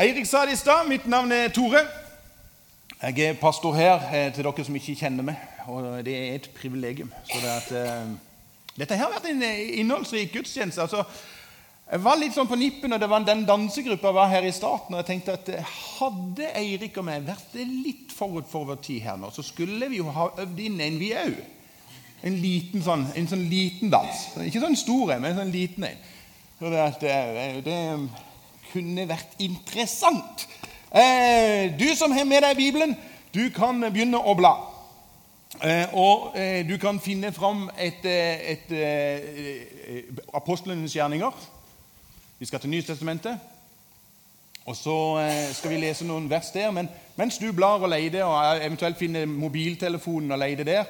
Eirik sa det i stad. Mitt navn er Tore. Jeg er pastor her eh, til dere som ikke kjenner meg. Og det er et privilegium. Det at, uh, dette her har vært en eh, innholdsrik gudstjeneste. Altså, jeg var litt sånn på nippen, og det var den dansegruppa var her i starten. og jeg tenkte at Hadde Eirik og meg vært litt forut for vår tid her nå, så skulle vi jo ha øvd inn en, vi òg. En liten sånn, en sånn liten dans. Ikke sånn stor en, men en sånn liten en. Så det, at, det, det kunne vært interessant. Eh, du som har med deg Bibelen, du kan begynne å bla. Eh, og eh, du kan finne fram et, et, et apostlenes gjerninger. Vi skal til Nytestamentet. Og så skal vi lese noen vers der. Men mens du blar og leter, og eventuelt finner mobiltelefonen og leter der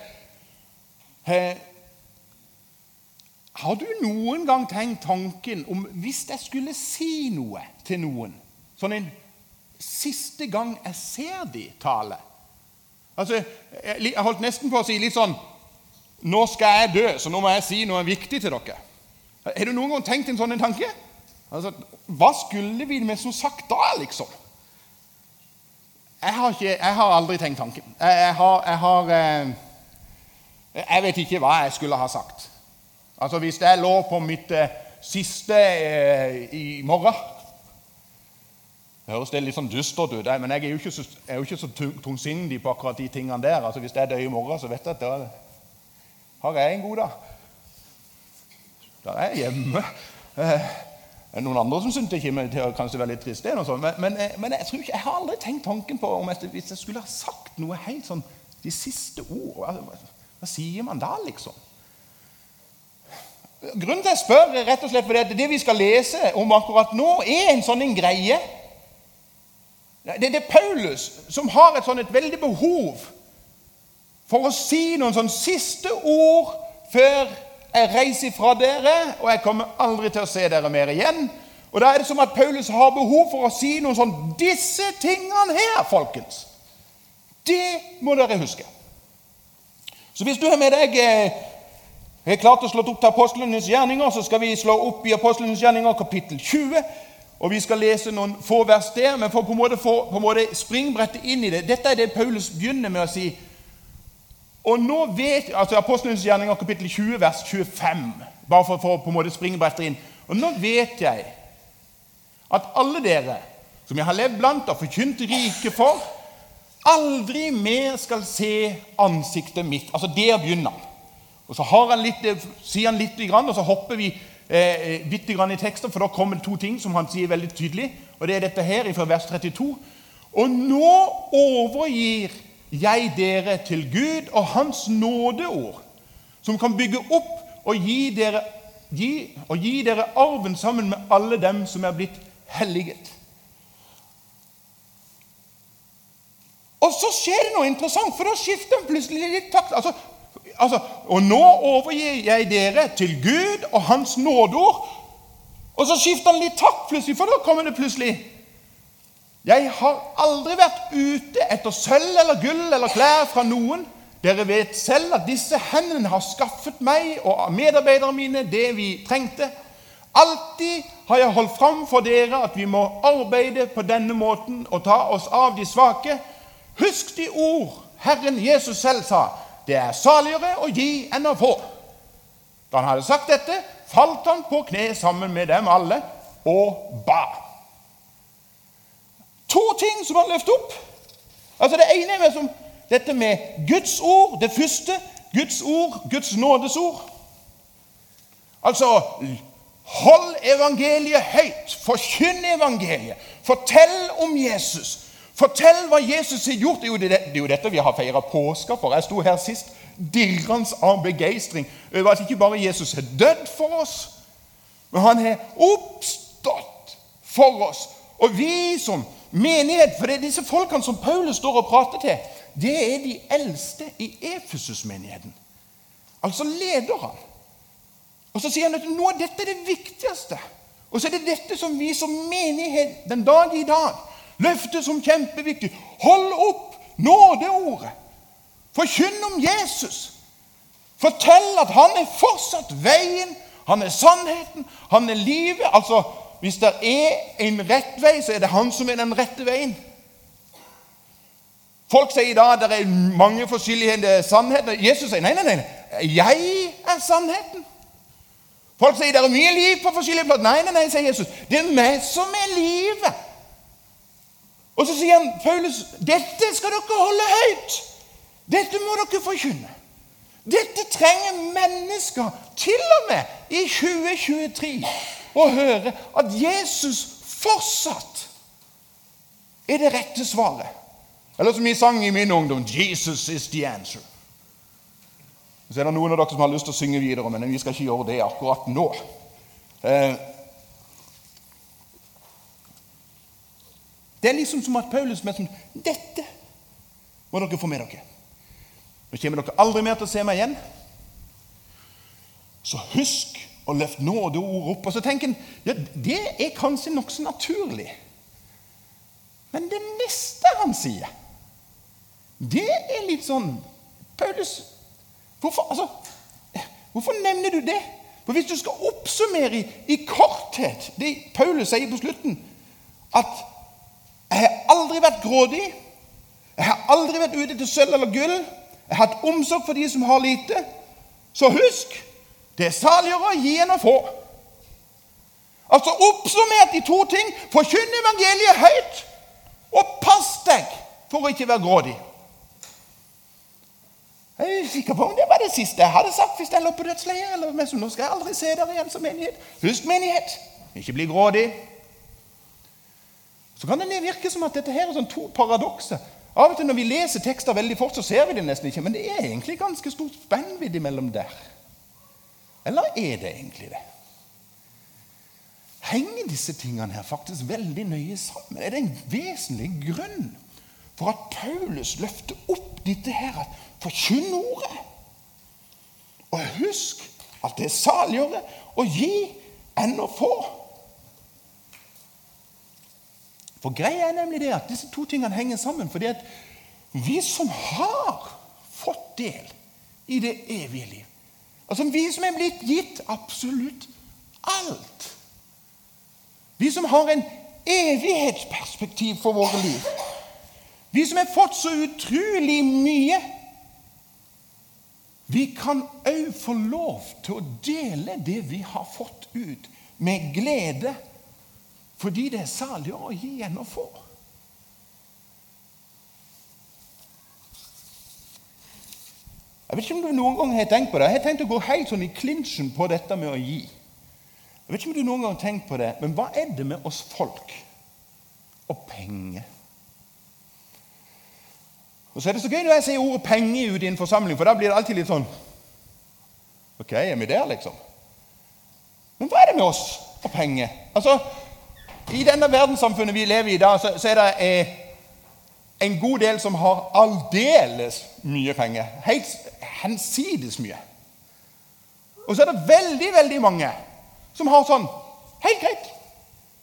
Har du noen gang tenkt tanken om hvis jeg skulle si noe til noen Sånn en siste gang jeg ser de tale Altså, Jeg holdt nesten på å si litt sånn Nå skal jeg dø, så nå må jeg si noe viktig til dere. Har du noen gang tenkt en sånn tanke? Altså, Hva skulle vi med som sagt da, liksom? Jeg har, ikke, jeg har aldri tenkt tanken. Jeg, jeg, har, jeg, har, eh, jeg vet ikke hva jeg skulle ha sagt. Altså Hvis jeg lå på mitt eh, siste eh, i morgen Det høres det litt sånn dystert ut, men jeg er jo ikke så, jo ikke så tungsindig på akkurat de tingene der. Altså Hvis jeg dør i morgen, så vet jeg at da har jeg en god dag. Da er jeg hjemme. Eh, det er noen andre som syns det kommer til å kanskje være litt trist. det sånt, men, men, eh, men, jeg ikke, jeg har aldri tenkt tanken på om jeg, hvis jeg skulle ha sagt noe helt sånn de siste ord hva, hva sier man da, liksom? Grunnen til at jeg spør, er rett og slett fordi at det vi skal lese om akkurat nå, er en sånn en greie. Det, er Paulus som har et, sånn, et veldig behov for å si noen sånn siste ord før jeg reiser fra dere, og jeg kommer aldri til å se dere mer igjen. Og Da er det som at Paulus har behov for å si noen sånn Disse tingene her, folkens, det må dere huske. Så hvis du har med deg eh, jeg har klart å slå opp til apostlenes gjerninger, så skal vi slå opp i apostlenes gjerninger kapittel 20. Og Vi skal lese noen få vers der, men for på en måte få på en måte springbrettet inn i det Dette er det Paulus begynner med å si. Og nå vet, altså Apostlenes gjerninger kapittel 20, vers 25. Bare for få på en måte springbrettet inn. Og nå vet jeg at alle dere som jeg har levd blant og forkynt riket for, aldri mer skal se ansiktet mitt. Altså, der begynner han. Og Så han litt, sier han litt, og så hopper vi eh, bitte grann i teksten, for da kommer det to ting som han sier veldig tydelig. Og Det er dette her fra vers 32. Og nå overgir jeg dere til Gud og Hans nådeord, som kan bygge opp og gi dere, gi, og gi dere arven sammen med alle dem som er blitt helliget. Og så skjer det noe interessant, for da skifter han plutselig litt takt. Altså, altså, Og nå overgir jeg dere til Gud og Hans nådeord. Og så skifter han litt takk plutselig, for da kommer det plutselig Jeg har aldri vært ute etter sølv eller gull eller klær fra noen. Dere vet selv at disse hendene har skaffet meg og medarbeiderne mine det vi trengte. Alltid har jeg holdt fram for dere at vi må arbeide på denne måten og ta oss av de svake. Husk de ord Herren Jesus selv sa. Det er saligere å gi enn å få. Da han hadde sagt dette, falt han på kne sammen med dem alle og ba. To ting som han løfter opp. Altså Det ene er som dette med Guds ord, det første. Guds ord, Guds nådesord. Altså Hold evangeliet høyt. Forkynn evangeliet. Fortell om Jesus. Fortell hva Jesus har gjort. Det er jo, dette vi har feira påska for. Jeg sto her sist dirrende av begeistring over at ikke bare Jesus har dødd for oss, men han har oppstått for oss. Og vi som menighet For det er disse folkene som Paulus står og prater til, det er de eldste i Efesus-menigheten. Altså leder han. Og så sier han at nå er dette det viktigste. Og så er det dette som vi som menighet den dag i dag Løftet som kjempeviktig. Hold opp nådeordet. Forkynn om Jesus. Fortell at han er fortsatt veien, han er sannheten, han er livet. Altså, hvis det er en rett vei, så er det han som er den rette veien. Folk sier i dag at det er mange forskjellige sannheter. Jesus sier nei, nei, nei. Jeg er sannheten. Folk sier det er mye liv på forskjellige plasser. Nei, nei, nei, sier Jesus. Det er meg som er livet. Og så sier han, Paulus, dette skal dere holde høyt. Dette må dere forkynne. Dette trenger mennesker, til og med i 2023, å høre at Jesus fortsatt er det rette svaret. Eller som vi sang i min ungdom 'Jesus is the answer'. Så er det noen av dere som har lyst til å synge videre, men vi skal ikke gjøre det akkurat nå. Det er liksom som at Paulus med sånn Dette må dere få med dere. Nå kommer dere aldri mer til å se meg igjen. Så husk å løfte nådeord opp. Og så tenker en ja, det er kanskje nokså naturlig. Men det neste han sier det er litt sånn Paulus, hvorfor, altså, hvorfor nevner du det? For Hvis du skal oppsummere i, i korthet det Paulus sier på slutten At 'jeg har aldri vært grådig', 'jeg har aldri vært ute til sølv eller gull', 'jeg har hatt omsorg for de som har lite', så husk det er saligere å gi enn å få. Altså Oppsummert i to ting. Forkynn evangeliet høyt, og pass deg for å ikke være grådig. Jeg er sikker på om det var det siste jeg hadde sagt hvis jeg lå på dødsleiet. Nå skal jeg aldri se dere igjen som menighet. Husk menighet. Ikke bli grådig. Så kan det virke som at dette her er sånn to paradokser. Av og til når vi leser tekster veldig fort, så ser vi det nesten ikke. Men det er egentlig ganske stort spennvidde mellom der. Eller er det egentlig det? Henger disse tingene her faktisk veldig nøye sammen? Er det en vesentlig grunn for at Paulus løfter opp dette her? at Forkynn ordet. Og husk at det er saligere å gi enn å få. For greia er nemlig det at disse to tingene henger sammen. fordi at vi som har fått del i det evige liv Altså vi som er blitt gitt absolutt alt Vi som har en evighetsperspektiv for våre liv Vi som har fått så utrolig mye vi kan òg få lov til å dele det vi har fått ut, med glede, fordi det er salig å gi enn å få. Jeg vet ikke om du noen gang har tenkt på det. Jeg har tenkt å gå helt sånn i klinsjen på dette med å gi. Jeg vet ikke om du noen gang har tenkt på det, Men hva er det med oss folk og penger? Og så er det så gøy når jeg sier ordet 'penger' ut i en forsamling, for da blir det alltid litt sånn Ok, er vi der, liksom? Men hva er det med oss og penger? Altså, I denne verdenssamfunnet vi lever i i dag, så, så er det eh, en god del som har aldeles mye penger. Helt hensides mye. Og så er det veldig, veldig mange som har sånn helt greit.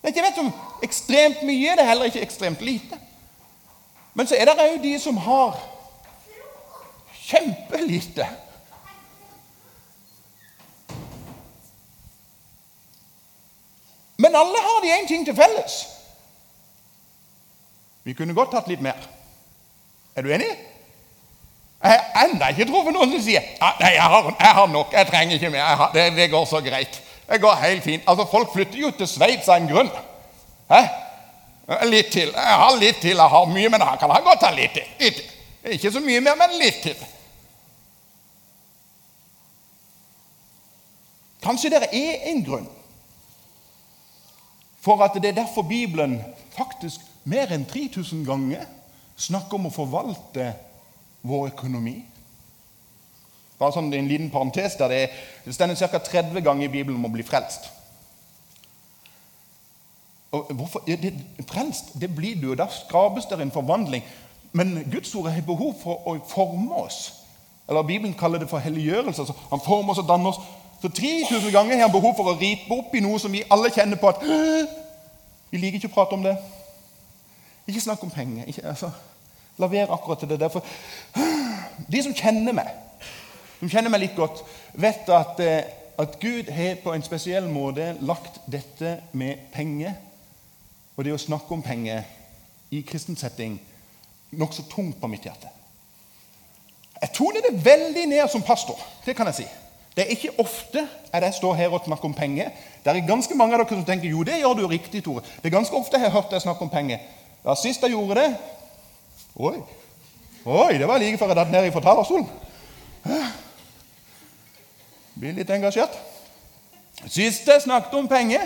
Det er ikke vet om ekstremt mye, det er heller ikke ekstremt lite. Men så er det òg de som har kjempelite. Men alle har de én ting til felles. Vi kunne godt hatt litt mer. Er du enig? Jeg har ennå ikke truffet noen som sier ah, nei, jeg har, jeg har, nok, jeg trenger ikke mer. Har, det, det, går så greit. Det går helt fint. Altså, Folk flytter jo til Sveits av en grunn. Hæ? Litt til. Jeg har litt til. Jeg har mye, men jeg kan godt ha litt til. Litt. Ikke så mye mer, men litt til. Kanskje det er en grunn for at det er derfor Bibelen faktisk mer enn 3000 ganger snakker om å forvalte vår økonomi. Bare sånn En liten parentes der det, det står ca. 30 ganger i Bibelen om å bli frelst. Og hvorfor? Det, frelst, det blir du, og da skapes det en forvandling. Men Guds ord har behov for å forme oss. Eller Bibelen kaller det for helliggjørelse. Altså, han former oss og danner oss. Så 3000 ganger har han behov for å ripe opp i noe som vi alle kjenner på at Vi liker ikke å prate om det. Ikke snakk om penger. Ikke, altså, la være akkurat til det. Derfor, de som kjenner meg, som kjenner meg litt godt, vet at eh, at Gud har på en spesiell måte lagt dette med penger og det å snakke om penger i kristen setting nokså tungt på mitt hjerte. Jeg toner det veldig ned som pastor. Det kan jeg si. Det er ikke ofte at jeg står her og snakker om penger. Det er ganske mange av dere som tenker jo, det gjør du riktig, Tore. Det er ganske ofte jeg har hørt deg snakke om penger. Ja, Sist jeg gjorde det Oi, Oi det var like før jeg datt ned fra talerstolen. Blir litt engasjert. Sist jeg snakket om penger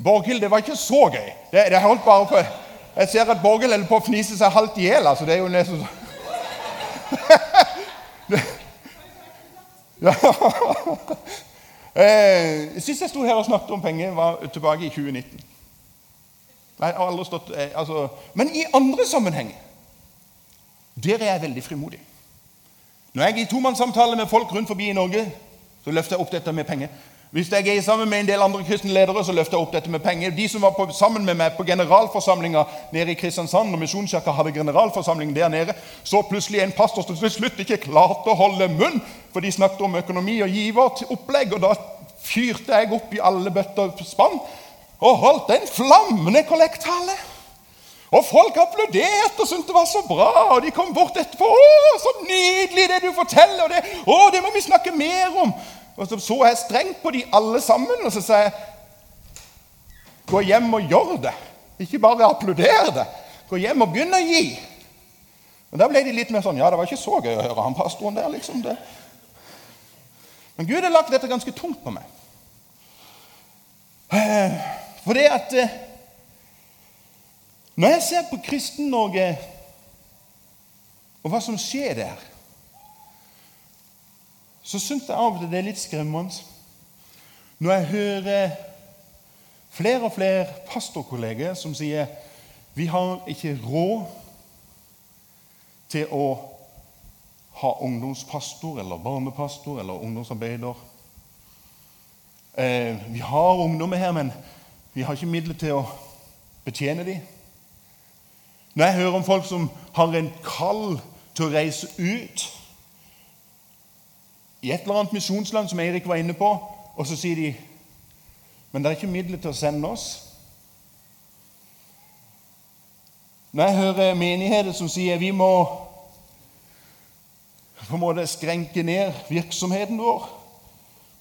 Borghild, det var ikke så gøy. Det, det holdt bare på Jeg ser at Borghild holder på å fnise seg halvt i hjel. Altså, det er jo nesten sånn ja. eh, Sist jeg sto her og snakket om penger, var tilbake i 2019. Jeg har aldri stått, eh, altså, men i andre sammenhenger der er jeg veldig frimodig. Når jeg er i tomannssamtale med folk rundt forbi i Norge, så løfter jeg opp dette med penger. Hvis jeg er sammen med en del andre kristne ledere, så løfter jeg opp dette med penger. De som var på, sammen med meg på generalforsamlinga nede i Kristiansand, når Misjonskirka hadde generalforsamling der nede, så plutselig en pastor som til slutt ikke klarte å holde munn, for de snakket om økonomi og giveropplegg, og da fyrte jeg opp i alle bøtter og spann og holdt en flammende kollekttale. Og folk applauderte og syntes det var så bra. Og de kom bort etterpå. 'Å, så nydelig det du forteller!' Og det, 'Å, det må vi snakke mer om.' Og så så jeg strengt på de alle sammen, og så sa jeg Gå hjem og gjør det. Ikke bare applaudere det. Gå hjem og begynn å gi. Og Da ble de litt mer sånn Ja, det var ikke så gøy å høre han pastoren der, liksom. det. Men Gud har lagt dette ganske tungt på meg. Eh, for det at eh, Når jeg ser på Kristen-Norge og hva som skjer der så syns jeg av og til det er litt skremmende når jeg hører flere og flere pastorkolleger som sier vi har ikke råd til å ha ungdomspastor eller barnepastor eller ungdomsarbeider. Eh, vi har ungdommer her, men vi har ikke midler til å betjene dem. Når jeg hører om folk som har en kall til å reise ut i et eller annet misjonsland, som Eirik var inne på, og så sier de Men det er ikke midler til å sende oss. Når jeg hører menigheter som sier vi må på en måte skrenke ned virksomheten vår,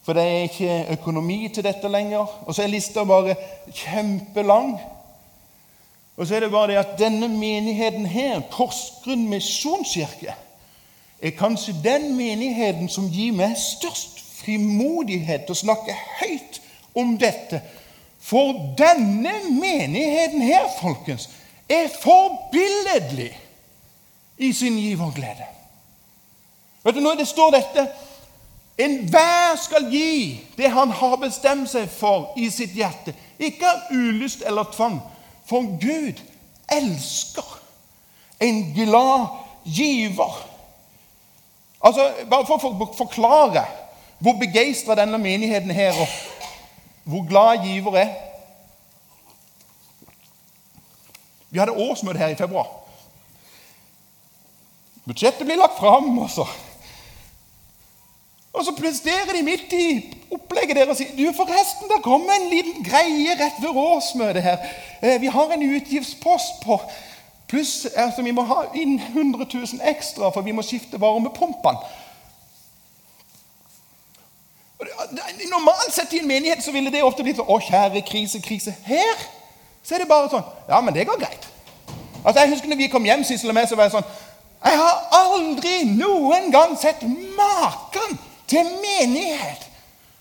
for det er ikke økonomi til dette lenger, og så er lista bare kjempelang Og så er det bare det at denne menigheten her, Porsgrunn misjonskirke, er kanskje den menigheten som gir meg størst frimodighet til å snakke høyt om dette. For denne menigheten her, folkens, er forbilledlig i sin giverglede. Vet du, Når det står dette Enhver skal gi det han har bestemt seg for i sitt hjerte. Ikke av ulyst eller tvang, for Gud elsker en glad giver. Altså, Bare for å forklare hvor begeistra denne menigheten her og hvor glad giver er. Vi hadde årsmøte her i februar. Budsjettet blir lagt fram, og så Og så presterer de midt i opplegget der og sier du forresten, det kommer en liten greie rett ved årsmøtet her. Eh, vi har en utgiftspost på Pluss altså, vi må ha inn 100 000 ekstra, for vi må skifte varmepumpene. Normalt sett i en menighet så ville det ofte blitt sånn Å, kjære krise, krise. Her så er det bare sånn Ja, men det går greit. Altså, Jeg husker når vi kom hjem, Sissel og meg, så var jeg sånn Jeg har aldri noen gang sett maken til menighet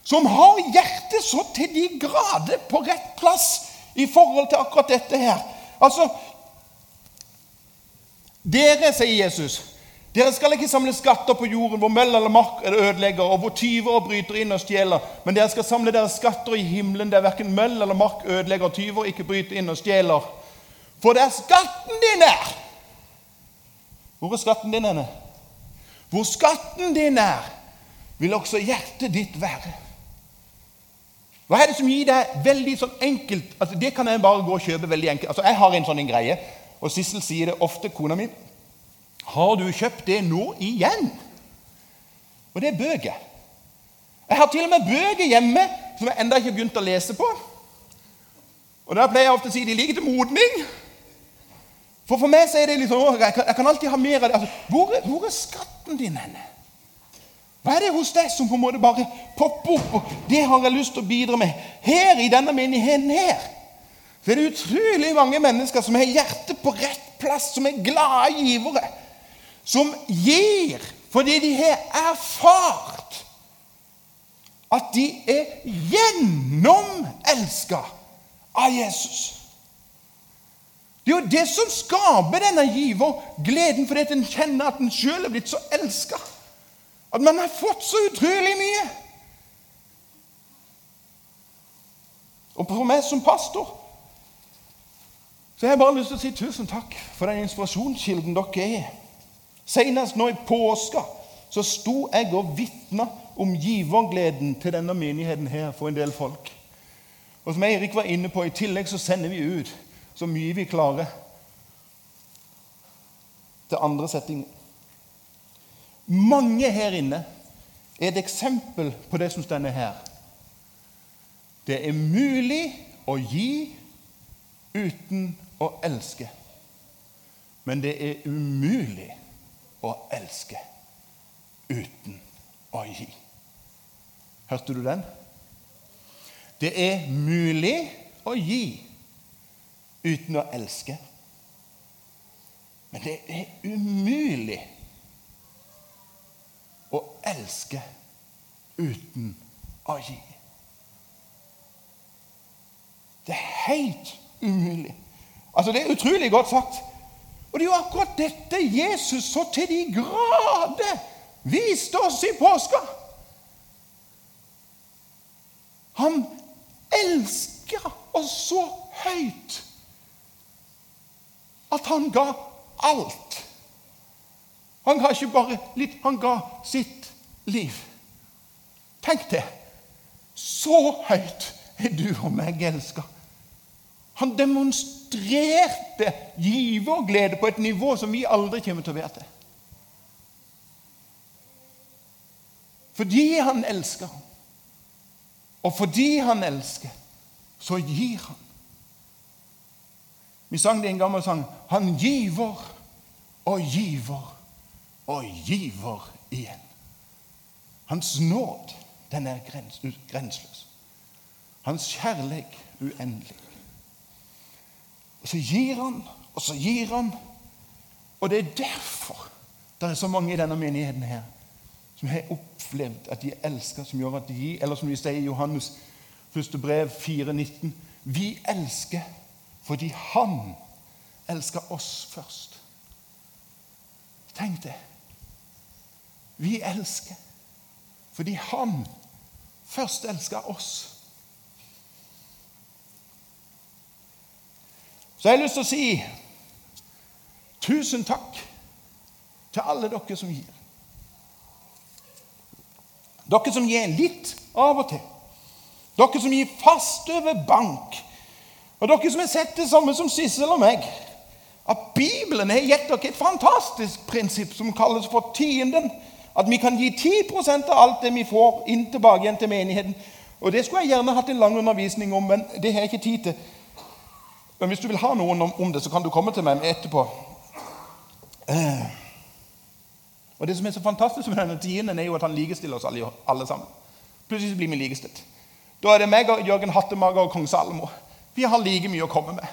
som har hjertet så til de grader på rett plass i forhold til akkurat dette her. Altså, dere, sier Jesus, dere skal ikke samle skatter på jorden hvor møll eller mark ødelegger, og hvor tyver og bryter inn og stjeler, men dere skal samle deres skatter i himmelen, der verken møll eller mark ødelegger, og tyver ikke bryter inn og stjeler. For det er skatten din er! Hvor er skatten din henne? Hvor skatten din er, vil også hjertet ditt være. Hva er det som gir deg veldig sånn enkelt altså Det kan jeg bare gå og kjøpe veldig enkelt. Altså Jeg har en sånn greie. Og Sissel sier det ofte, kona mi. 'Har du kjøpt det nå igjen?' Og det er bøker. Jeg har til og med bøker hjemme som jeg ennå ikke har begynt å lese på. Og da pleier jeg ofte å si de ligger til modning. For for meg så er det liksom, jeg kan, jeg kan alltid ha mer av det. Altså, hvor, hvor er skatten din henne? Hva er det hos deg som på en måte bare popper opp? og Det har jeg lyst til å bidra med. Her i denne menigheten her så er det utrolig mange mennesker som har hjertet på rett plass, som er glade givere. Som gir fordi de har erfart at de er gjennomelska av Jesus. Det er jo det som skaper denne givergleden, fordi at en kjenner at en sjøl er blitt så elska. At man har fått så utrolig mye. Og for meg som pastor så jeg har bare lyst til å si tusen takk for den inspirasjonskilden dere er. Senest nå i påska så sto jeg og vitna om givergleden til denne menigheten her for en del folk. Og som Eirik var inne på, i tillegg så sender vi ut så mye vi klarer til andre settinger. Mange her inne er et eksempel på det som står her. Det er mulig å gi uten å elske. Men det er umulig å elske uten å gi. Hørte du den? Det er mulig å gi uten å elske. Men det er umulig å elske uten å gi. Det er helt umulig. Altså, Det er utrolig godt sagt. Og det er jo akkurat dette Jesus så til de grader viste oss i påska. Han elska oss så høyt at han ga alt. Han ga ikke bare litt, han ga sitt liv. Tenk det. Så høyt er du og meg elska. Han demonstrerte giverglede på et nivå som vi aldri kommer til å være til. Fordi han elsker, og fordi han elsker, så gir han. Vi sang det i en gammel sang. Han giver og giver og giver igjen. Hans nåd, den er grens, grenseløs. Hans kjærlighet uendelig. Og så gir han, og så gir han. Og det er derfor det er så mange i denne menigheten her som har opplevd at de er elska, som gjør at de gir. Eller som vi sier i Johannes første brev 4,19.: Vi elsker fordi Han elsker oss først. Tenk det. Vi elsker fordi Han først elsker oss. Så jeg har lyst til å si tusen takk til alle dere som gir. Dere som gir litt av og til. Dere som gir fast over bank. Og dere som har sett det samme som Sissel og meg. At Bibelen har gitt dere et fantastisk prinsipp som kalles for tienden. At vi kan gi 10% av alt det vi får, inn tilbake igjen til menigheten. Og Det skulle jeg gjerne hatt en lang undervisning om, men det har jeg ikke tid til. Men hvis du vil ha noen om, om det, så kan du komme til meg etterpå. Eh. Og Det som er så fantastisk med denne tienden, er jo at han likestiller oss alle, alle sammen. Plutselig blir vi likestilt. Da er det meg og Jørgen Hattemager og kong Salomo. Vi har like mye å komme med.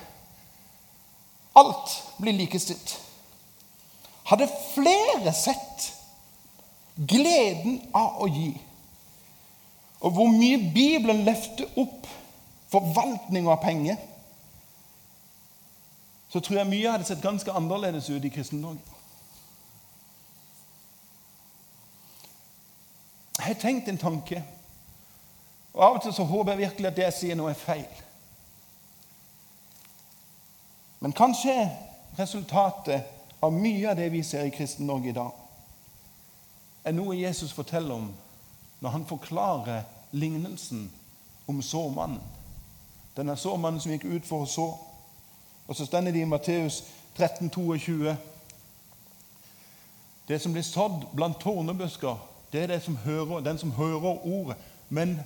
Alt blir likestilt. Hadde flere sett gleden av å gi, og hvor mye Bibelen løfter opp forvaltning av penger, så tror jeg mye hadde sett ganske annerledes ut i Kristen-Norge. Jeg har tenkt en tanke, og av og til så håper jeg virkelig at det jeg sier nå, er feil. Men kanskje resultatet av mye av det vi ser i Kristen-Norge i dag, er noe Jesus forteller om når han forklarer lignelsen om såmannen. Denne såmannen som gikk ut for å så. Og så stender det i Matteus 13, 22. Det som blir sådd blant tårnebusker, det er det som hører, den som hører ordet men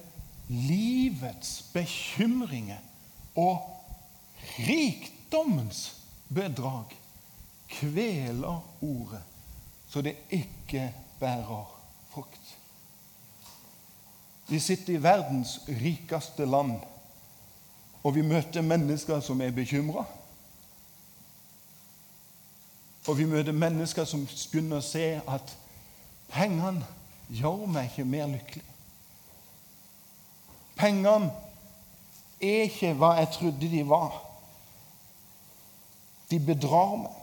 livets bekymringer og rikdommens bedrag kveler ordet, så det ikke bærer frukt. Vi sitter i verdens rikeste land, og vi møter mennesker som er bekymra. Og vi møter mennesker som begynner å se at pengene gjør meg ikke mer lykkelig. Pengene er ikke hva jeg trodde de var. De bedrar meg.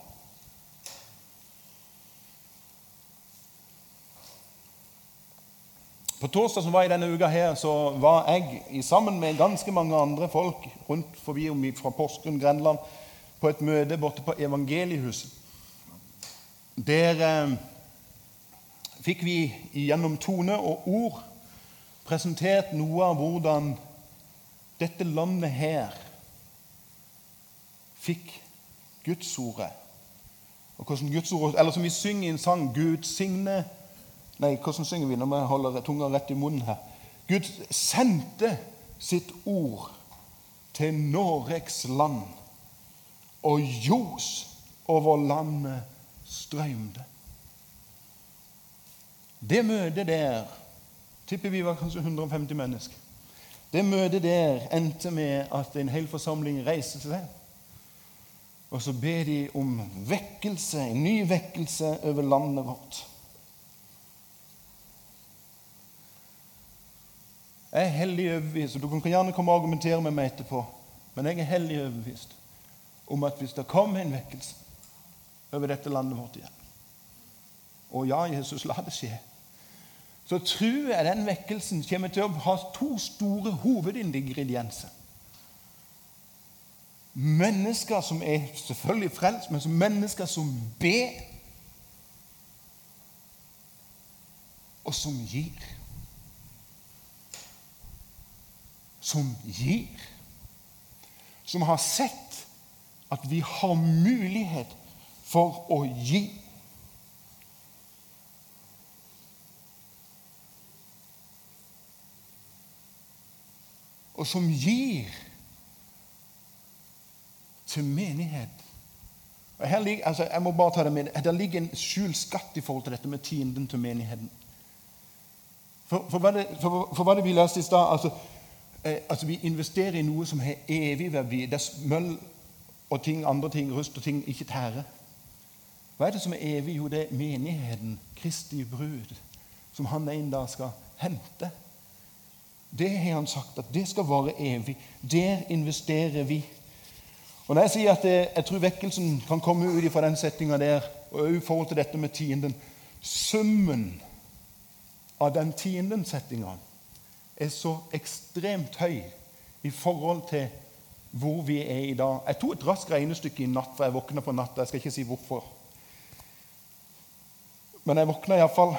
På torsdag som var i denne uka her, så var jeg sammen med ganske mange andre folk rundt forbi fra Porsgrunn, Grenland, på et møte borte på Evangeliehuset. Der eh, fikk vi gjennom tone og ord presentert noe av hvordan dette landet her fikk Gudsordet. Og hvordan Gudsordet, Eller som vi synger i en sang Gud signe Nei, hvordan synger vi når vi holder tunga rett i munnen her? Gud sendte sitt ord til Noregs land, og ljos over landet strømde. Det møtet der tipper vi var kanskje 150 mennesker. Det møtet der endte med at en hel forsamling reiste seg. Og så ber de om vekkelse, en ny vekkelse over landet vårt. Jeg er hellig overbevist, og du kan gjerne komme og argumentere med meg etterpå, men jeg er hellig overbevist om at hvis det kommer en vekkelse over dette landet vårt igjen Og ja, Jesus, la det skje. Så tror jeg den vekkelsen kommer til å ha to store hovedingredienser. Mennesker som er selvfølgelig frelst, men som mennesker som ber, og som gir. som gir. Som har sett at vi har mulighet for å gi. Og som gir til menighet. Her ligger, altså jeg må bare ta det med, Der ligger en skjult skatt i forhold til dette med tienden til menigheten. For, for, hva, det, for, for hva det vi leste i stad altså, eh, altså Vi investerer i noe som har evig verdi. Der smøll og ting, andre ting, rust og ting ikke tærer. Hva er det som er evig? Jo, det er menigheten, Kristi brud, som han en dag skal hente. Det har han sagt, at det skal vare evig. Der investerer vi. Og Når jeg sier at det, jeg tror vekkelsen kan komme ut fra den settinga der, og i forhold til dette med tienden Summen av den tienden-settinga er så ekstremt høy i forhold til hvor vi er i dag. Jeg tok et raskt regnestykke i natt, for jeg våkna på natta. Jeg skal ikke si hvorfor. Men jeg våkna iallfall,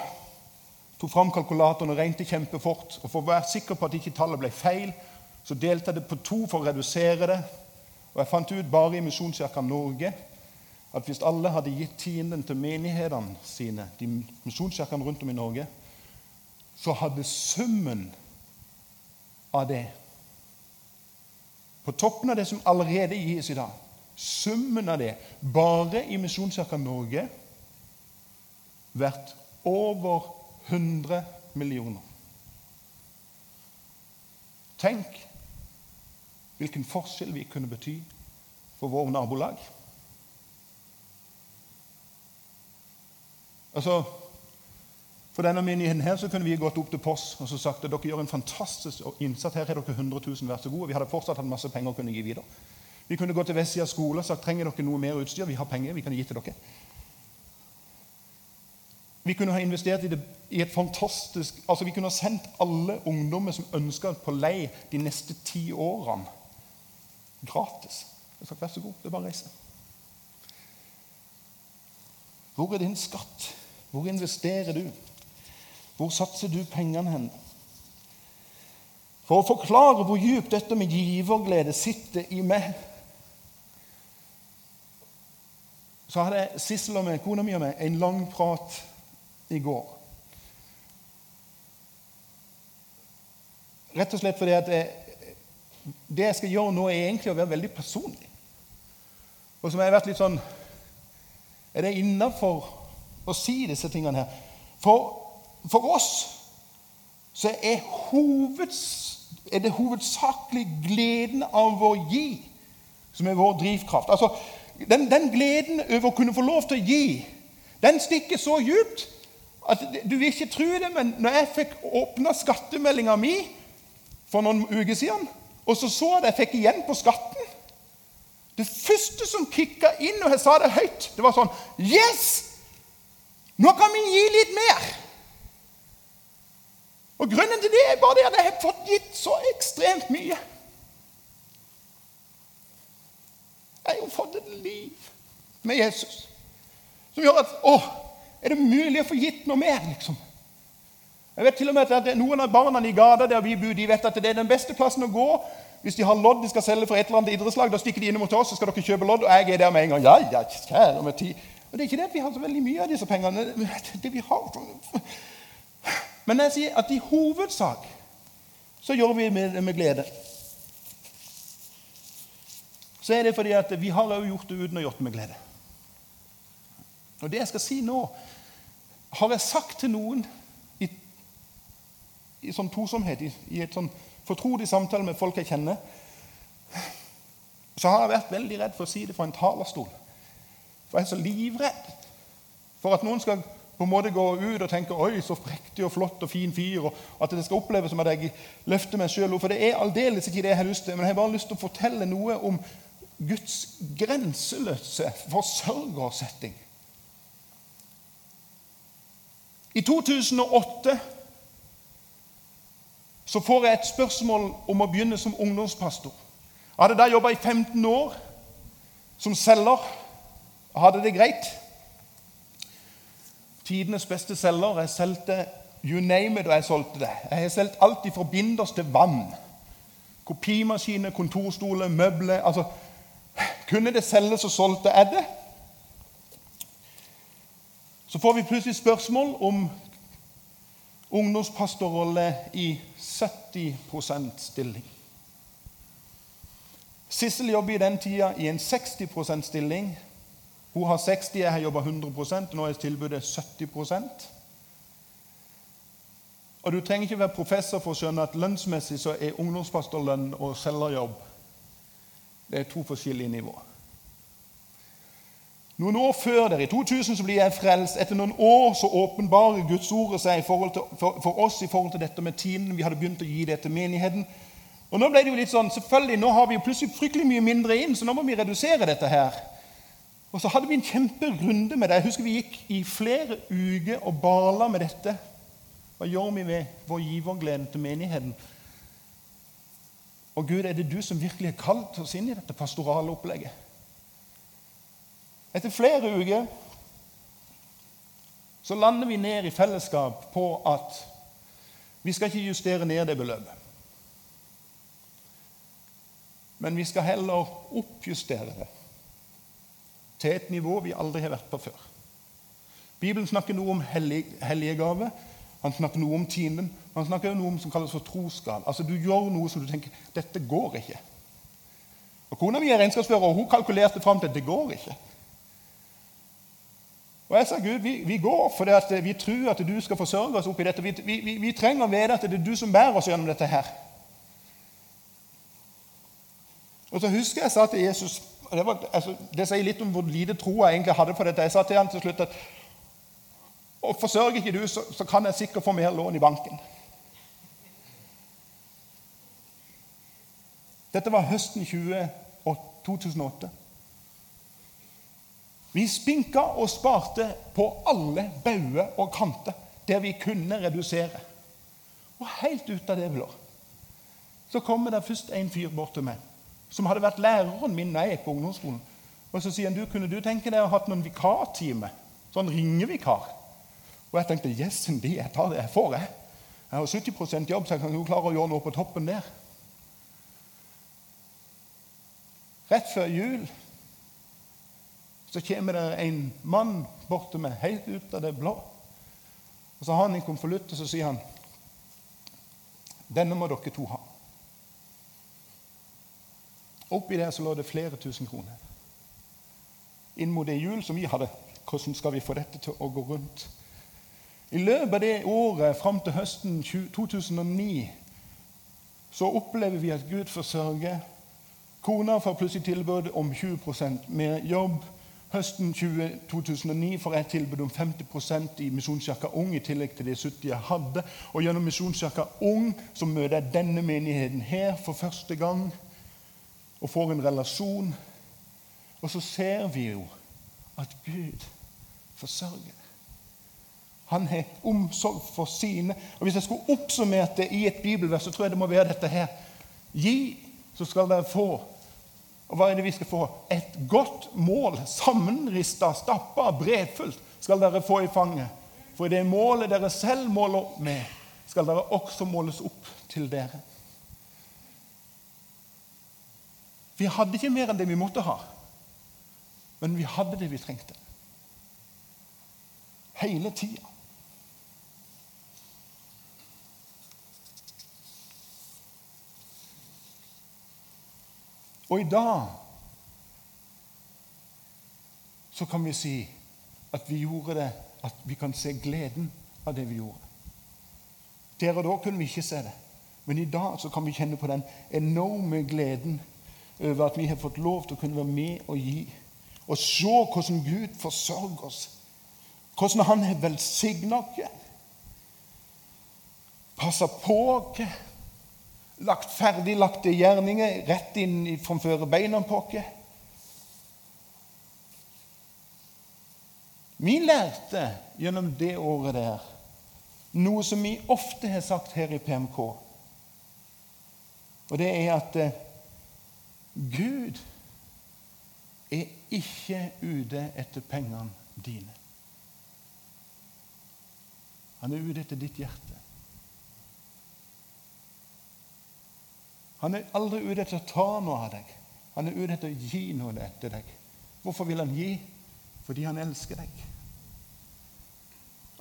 tok fram kalkulatoren og regnet kjempefort. Og For å være sikker på at ikke tallet ble feil, så delte jeg det på to for å redusere det. Og jeg fant ut bare i Misjonskirka Norge at hvis alle hadde gitt tienden til menighetene sine, de misjonskirkene rundt om i Norge, så hadde summen av det. På toppen av det som allerede gis i dag, summen av det, bare i Misjonskirka Norge, vært over 100 millioner. Tenk hvilken forskjell vi kunne bety for våre nabolag. Altså, for denne menigheten her så kunne vi gått opp til POS og så sagt at dere gjør en fantastisk innsats. Her har dere 100 000, vær så god. Vi hadde fortsatt hatt masse penger å kunne gi videre. Vi kunne gått til Vestsida skole og sagt trenger dere noe mer utstyr. Vi har penger, vi kan gi til dere. Vi kunne ha investert i, det, i et fantastisk altså Vi kunne ha sendt alle ungdommer som ønska på lei de neste ti årene, gratis. Jeg sagt vær så god, det er bare å reise. Hvor er din skatt? Hvor investerer du? Hvor satser du pengene hen? For å forklare hvor djupt dette med giverglede sitter i meg, så hadde Sissel og meg, kona mi og meg en lang prat i går. rett og slett fordi at jeg, det jeg skal gjøre nå, er egentlig å være veldig personlig. Og som jeg har vært litt sånn Er det innafor å si disse tingene her? For, for oss så er, hoveds, er det hovedsakelig gleden av å gi som er vår drivkraft. Altså, den, den gleden over å kunne få lov til å gi, den stikker så djupt at du vil ikke tro det, men når jeg fikk åpna skattemeldinga mi for noen uker siden, og så så at jeg fikk igjen på skatten Det første som kicka inn og jeg sa det høyt, det var sånn Yes! Nå kan vi gi litt mer! Og Grunnen til det er bare det at jeg har fått gitt så ekstremt mye. Jeg har jo fått et liv med Jesus som gjør at Å, er det mulig å få gitt noe mer, liksom? Jeg vet til og med at Noen av barna i gata der vi bor, de vet at det er den beste plassen å gå hvis de har lodd de skal selge for et eller annet idrettslag. Da stikker de innom til oss, så skal dere kjøpe lodd, og jeg er der med en gang. Ja, ja, kjære med tid. Og Det er ikke det at vi har så veldig mye av disse pengene. det vi har. Men jeg sier at i hovedsak så gjør vi det med glede. Så er det fordi at vi har også gjort det uten å gjøre det med glede. Og det jeg skal si nå, har jeg sagt til noen i sånn tosomhet, i, i et sånn fortrolig samtale med folk jeg kjenner, så har jeg vært veldig redd for å si det fra en talerstol. For jeg er så livredd for at noen skal på en måte gå ut og tenke oi, så prektig og flott og fin fyr, og at det skal oppleves som at jeg løfter meg sjøl opp. For det er aldeles ikke det jeg har lyst til. Men jeg har bare lyst til å fortelle noe om Guds grenseløse forsørgersetting. I 2008 så får jeg et spørsmål om å begynne som ungdomspastor. Jeg hadde da jobba i 15 år som selger. Jeg hadde det greit. Tidenes beste selger. Jeg solgte you name it, og jeg solgte det. Jeg har solgt alt fra binders til vann. Kopimaskiner, kontorstoler, møbler altså, Kunne det selges, så solgte jeg det. Så får vi plutselig spørsmål om ungdomspastorrolle i 70 stilling. Sissel jobber i den tida i en 60 stilling. Hun har 60, jeg har jobba 100% nå er tilbudet 70% Og Du trenger ikke være professor for å skjønne at lønnsmessig så er ungdomspastorlønn og selgerjobb det er to forskjellige nivåer. Noen år før der, i 2000, så blir jeg frelst. Etter noen år så åpenbarer Guds ordet seg for, for, oss i forhold til dette med tiden. Vi hadde begynt å gi det til menigheten. Og Nå ble det jo litt sånn, selvfølgelig, nå har vi jo plutselig fryktelig mye mindre inn, så nå må vi redusere dette her. Og så hadde vi en kjemperunde med det. Jeg husker vi gikk i flere uker og bala med dette. Hva gjør vi med vår giverglede til menigheten? Og Gud, er det du som virkelig har kalt oss inn i dette pastorale opplegget? Etter flere uker så lander vi ned i fellesskap på at vi skal ikke justere ned det beløpet. Men vi skal heller oppjustere det til et nivå vi aldri har vært på før. Bibelen snakker noe om hellige gave. Han snakker noe om tienden. Han snakker noe om som kalles for trosgal. Altså Du gjør noe som du tenker dette går ikke. Og Kona mi er regnskapsfører, og hun kalkulerte fram til at det går ikke. Og jeg sa Gud, vi, vi går fordi at vi tror at du skal forsørge oss oppi dette. Vi, vi, vi, trenger å vite at det er du som bærer oss gjennom dette her. Og så husker jeg sa til Jesus Det, var, altså, det sier litt om hvor lite tro jeg egentlig hadde på dette. Jeg sa til han til slutt at og forsørger ikke du, så, så kan jeg sikkert få mer lån i banken. Dette var høsten 20, 2008. Vi spinka og sparte på alle bauger og kanter der vi kunne redusere. Og helt ut av det blå så kommer det først en fyr bort til meg som hadde vært læreren min gikk på ungdomsskolen. Og Så sier han du, kunne du tenke deg å ha hatt noen vikartime? Sånn ringevikar. Og jeg tenkte yes, indeed, jeg tar det jeg får. Jeg Jeg har 70% jobb, så jeg kan jo klare å gjøre noe på toppen der. Rett før jul så kommer det en mann bort til meg helt ut av det blå. Og Så har han en konvolutt, og så sier han Denne må dere to ha. Oppi der så lå det flere tusen kroner. Inn mot det hjul som vi hadde. Hvordan skal vi få dette til å gå rundt? I løpet av det året fram til høsten 2009 så opplever vi at Gud forsørger. Kona får plutselig tilbud om 20% mer jobb. Høsten 20, 2009 får jeg tilbud om 50% i Misjonskirka Ung i tillegg til de 70 jeg hadde. Og gjennom Misjonskirka Ung så møter jeg denne menigheten her for første gang og får en relasjon. Og så ser vi jo at Gud forsørger. Han har omsorg for sine. Og Hvis jeg skulle oppsummert det i et bibelvers, så tror jeg det må være dette her. Gi, så skal dere få. Og hva er det vi skal få? Et godt mål, sammenrista, stappa, brevfullt, skal dere få i fanget. For det målet dere selv måler opp med, skal dere også måles opp til dere. Vi hadde ikke mer enn det vi måtte ha, men vi hadde det vi trengte. Hele tida. Og i dag så kan vi si at vi gjorde det, at vi kan se gleden av det vi gjorde. Der og da kunne vi ikke se det, men i dag så kan vi kjenne på den enorme gleden over at vi har fått lov til å kunne være med og gi. Og se hvordan Gud forsørger oss. Hvordan Han har velsigna oss. Passa på oss lagt ferdiglagte gjerninger rett inn framfor beina på oss. Vi lærte gjennom det året der noe som vi ofte har sagt her i PMK. Og det er at eh, Gud er ikke ute etter pengene dine. Han er ute etter ditt hjerte. Han er aldri ute etter å ta noe av deg. Han er ute etter å gi noe til deg. Hvorfor vil han gi? Fordi han elsker deg.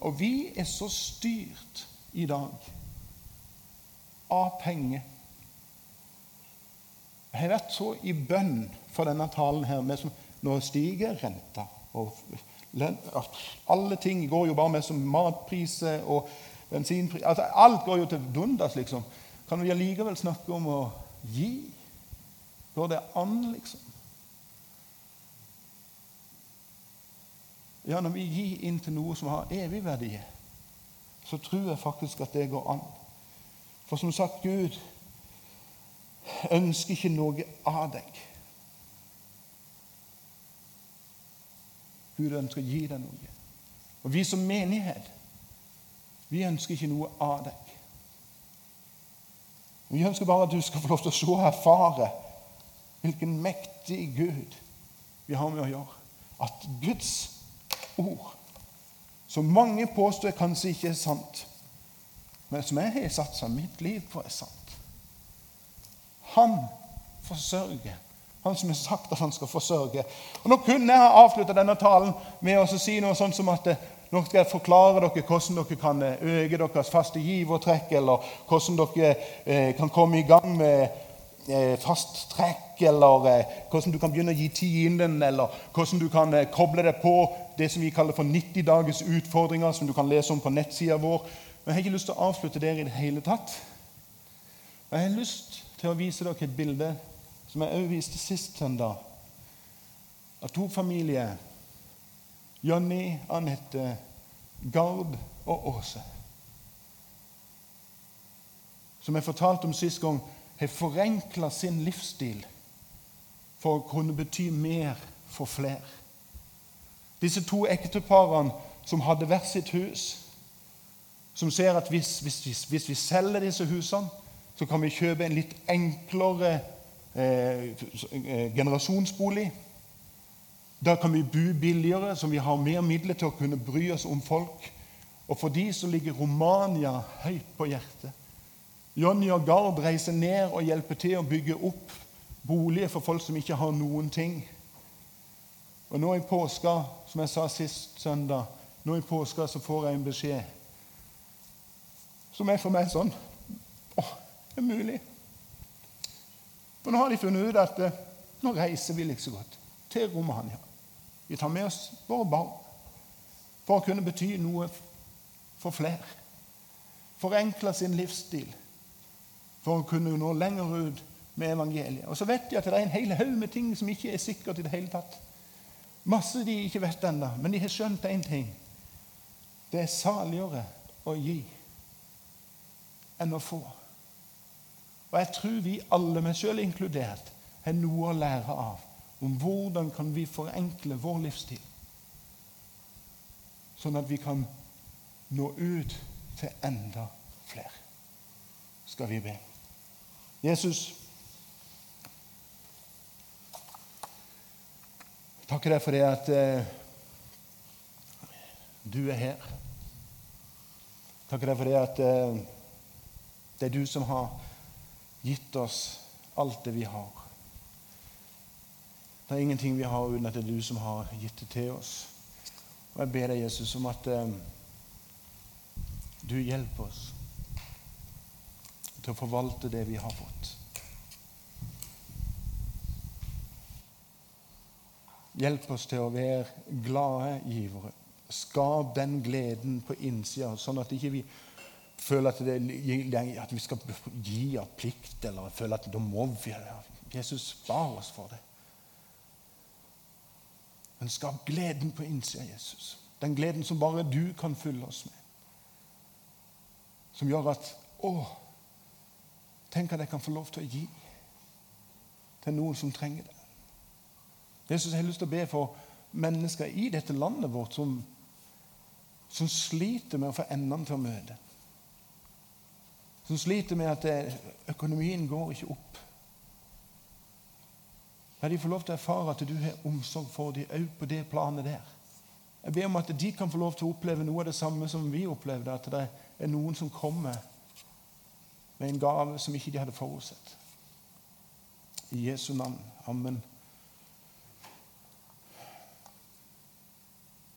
Og vi er så styrt i dag av penger. Jeg har vært så i bønn for denne talen her. Med som, nå stiger renta. og Alle ting går jo bare med som matpriser og bensinpriser altså, Alt går jo til dundas, liksom kan vi allikevel snakke om å gi. Går det an, liksom? Ja, når vi gir inn til noe som har evig verdi, så tror jeg faktisk at det går an. For som sagt, Gud ønsker ikke noe av deg. Gud ønsker å gi deg noe. Og vi som menighet, vi ønsker ikke noe av deg. Vi ønsker bare at du skal få lov til å se og erfare hvilken mektig Gud vi har med å gjøre. At Guds ord, som mange påstår kanskje ikke er sant, men som jeg har satsa mitt liv på, er sant. Han forsørger. Han som har sagt at han skal forsørge. Og Nå kunne jeg ha avslutta denne talen med å si noe sånt som at nå skal jeg forklare dere hvordan dere kan eh, øke deres faste givertrekk, eller hvordan dere eh, kan komme i gang med eh, fast trekk, eller hvordan du kan begynne å gi tienden, eller hvordan du kan koble deg på det som vi kaller for 90 dagers utfordringer, som du kan lese om på nettsida vår. Men jeg har ikke lyst til å avslutte der i det hele tatt. Jeg har lyst til å vise dere et bilde som jeg også viste sist søndag, av to familier Jonny, Anette, Gard og Åse. Som jeg fortalte om sist gang, har forenkla sin livsstil for å kunne bety mer for flere. Disse to ekteparene som hadde hvert sitt hus, som ser at hvis, hvis, hvis, hvis vi selger disse husene, så kan vi kjøpe en litt enklere eh, eh generasjonsbolig da kan vi bo billigere, så vi har mer midler til å kunne bry oss om folk. Og for de så ligger Romania høyt på hjertet. Jonny og Gard reiser ned og hjelper til å bygge opp boliger for folk som ikke har noen ting. Og nå i påska, som jeg sa sist søndag, nå i påska så får jeg en beskjed som er for meg sånn åh, Det er mulig. For nå har de funnet ut at eh, nå reiser vi like så godt til Romania. Vi tar med oss våre barn for å kunne bety noe for flere. Forenkle sin livsstil for å kunne nå lenger ut med evangeliet. Og så vet de at det er en hel haug med ting som ikke er sikkert i det hele tatt. Masse de ikke vet ennå, men de har skjønt én ting. Det er saligere å gi enn å få. Og jeg tror vi alle, meg sjøl inkludert, har noe å lære av om hvordan kan vi forenkle vår livsstil, sånn at vi kan nå ut til enda flere. Skal vi be. Jesus, takker deg for det at eh, du er her. Takker deg for det at eh, det er du som har gitt oss alt det vi har. Det er ingenting vi har uten at det er du som har gitt det til oss. Og Jeg ber deg, Jesus, om at eh, du hjelper oss til å forvalte det vi har fått. Hjelp oss til å være glade givere. Skap den gleden på innsida, sånn at ikke vi føler at, det, at vi skal gi av plikt, eller føler at da må vi Jesus spar oss for det. Men skap gleden på innsida, Jesus. Den gleden som bare du kan fylle oss med. Som gjør at Å, tenk at jeg kan få lov til å gi til noen som trenger det. Jesus, jeg har lyst til å be for mennesker i dette landet vårt som, som sliter med å få endene til å møte. Som sliter med at økonomien går ikke opp. La de få lov til å erfare at du har omsorg for dem òg på det planet der. Jeg ber om at de kan få lov til å oppleve noe av det samme som vi opplevde. At det er noen som kommer med en gave som ikke de hadde forutsett. I Jesu navn. Amen.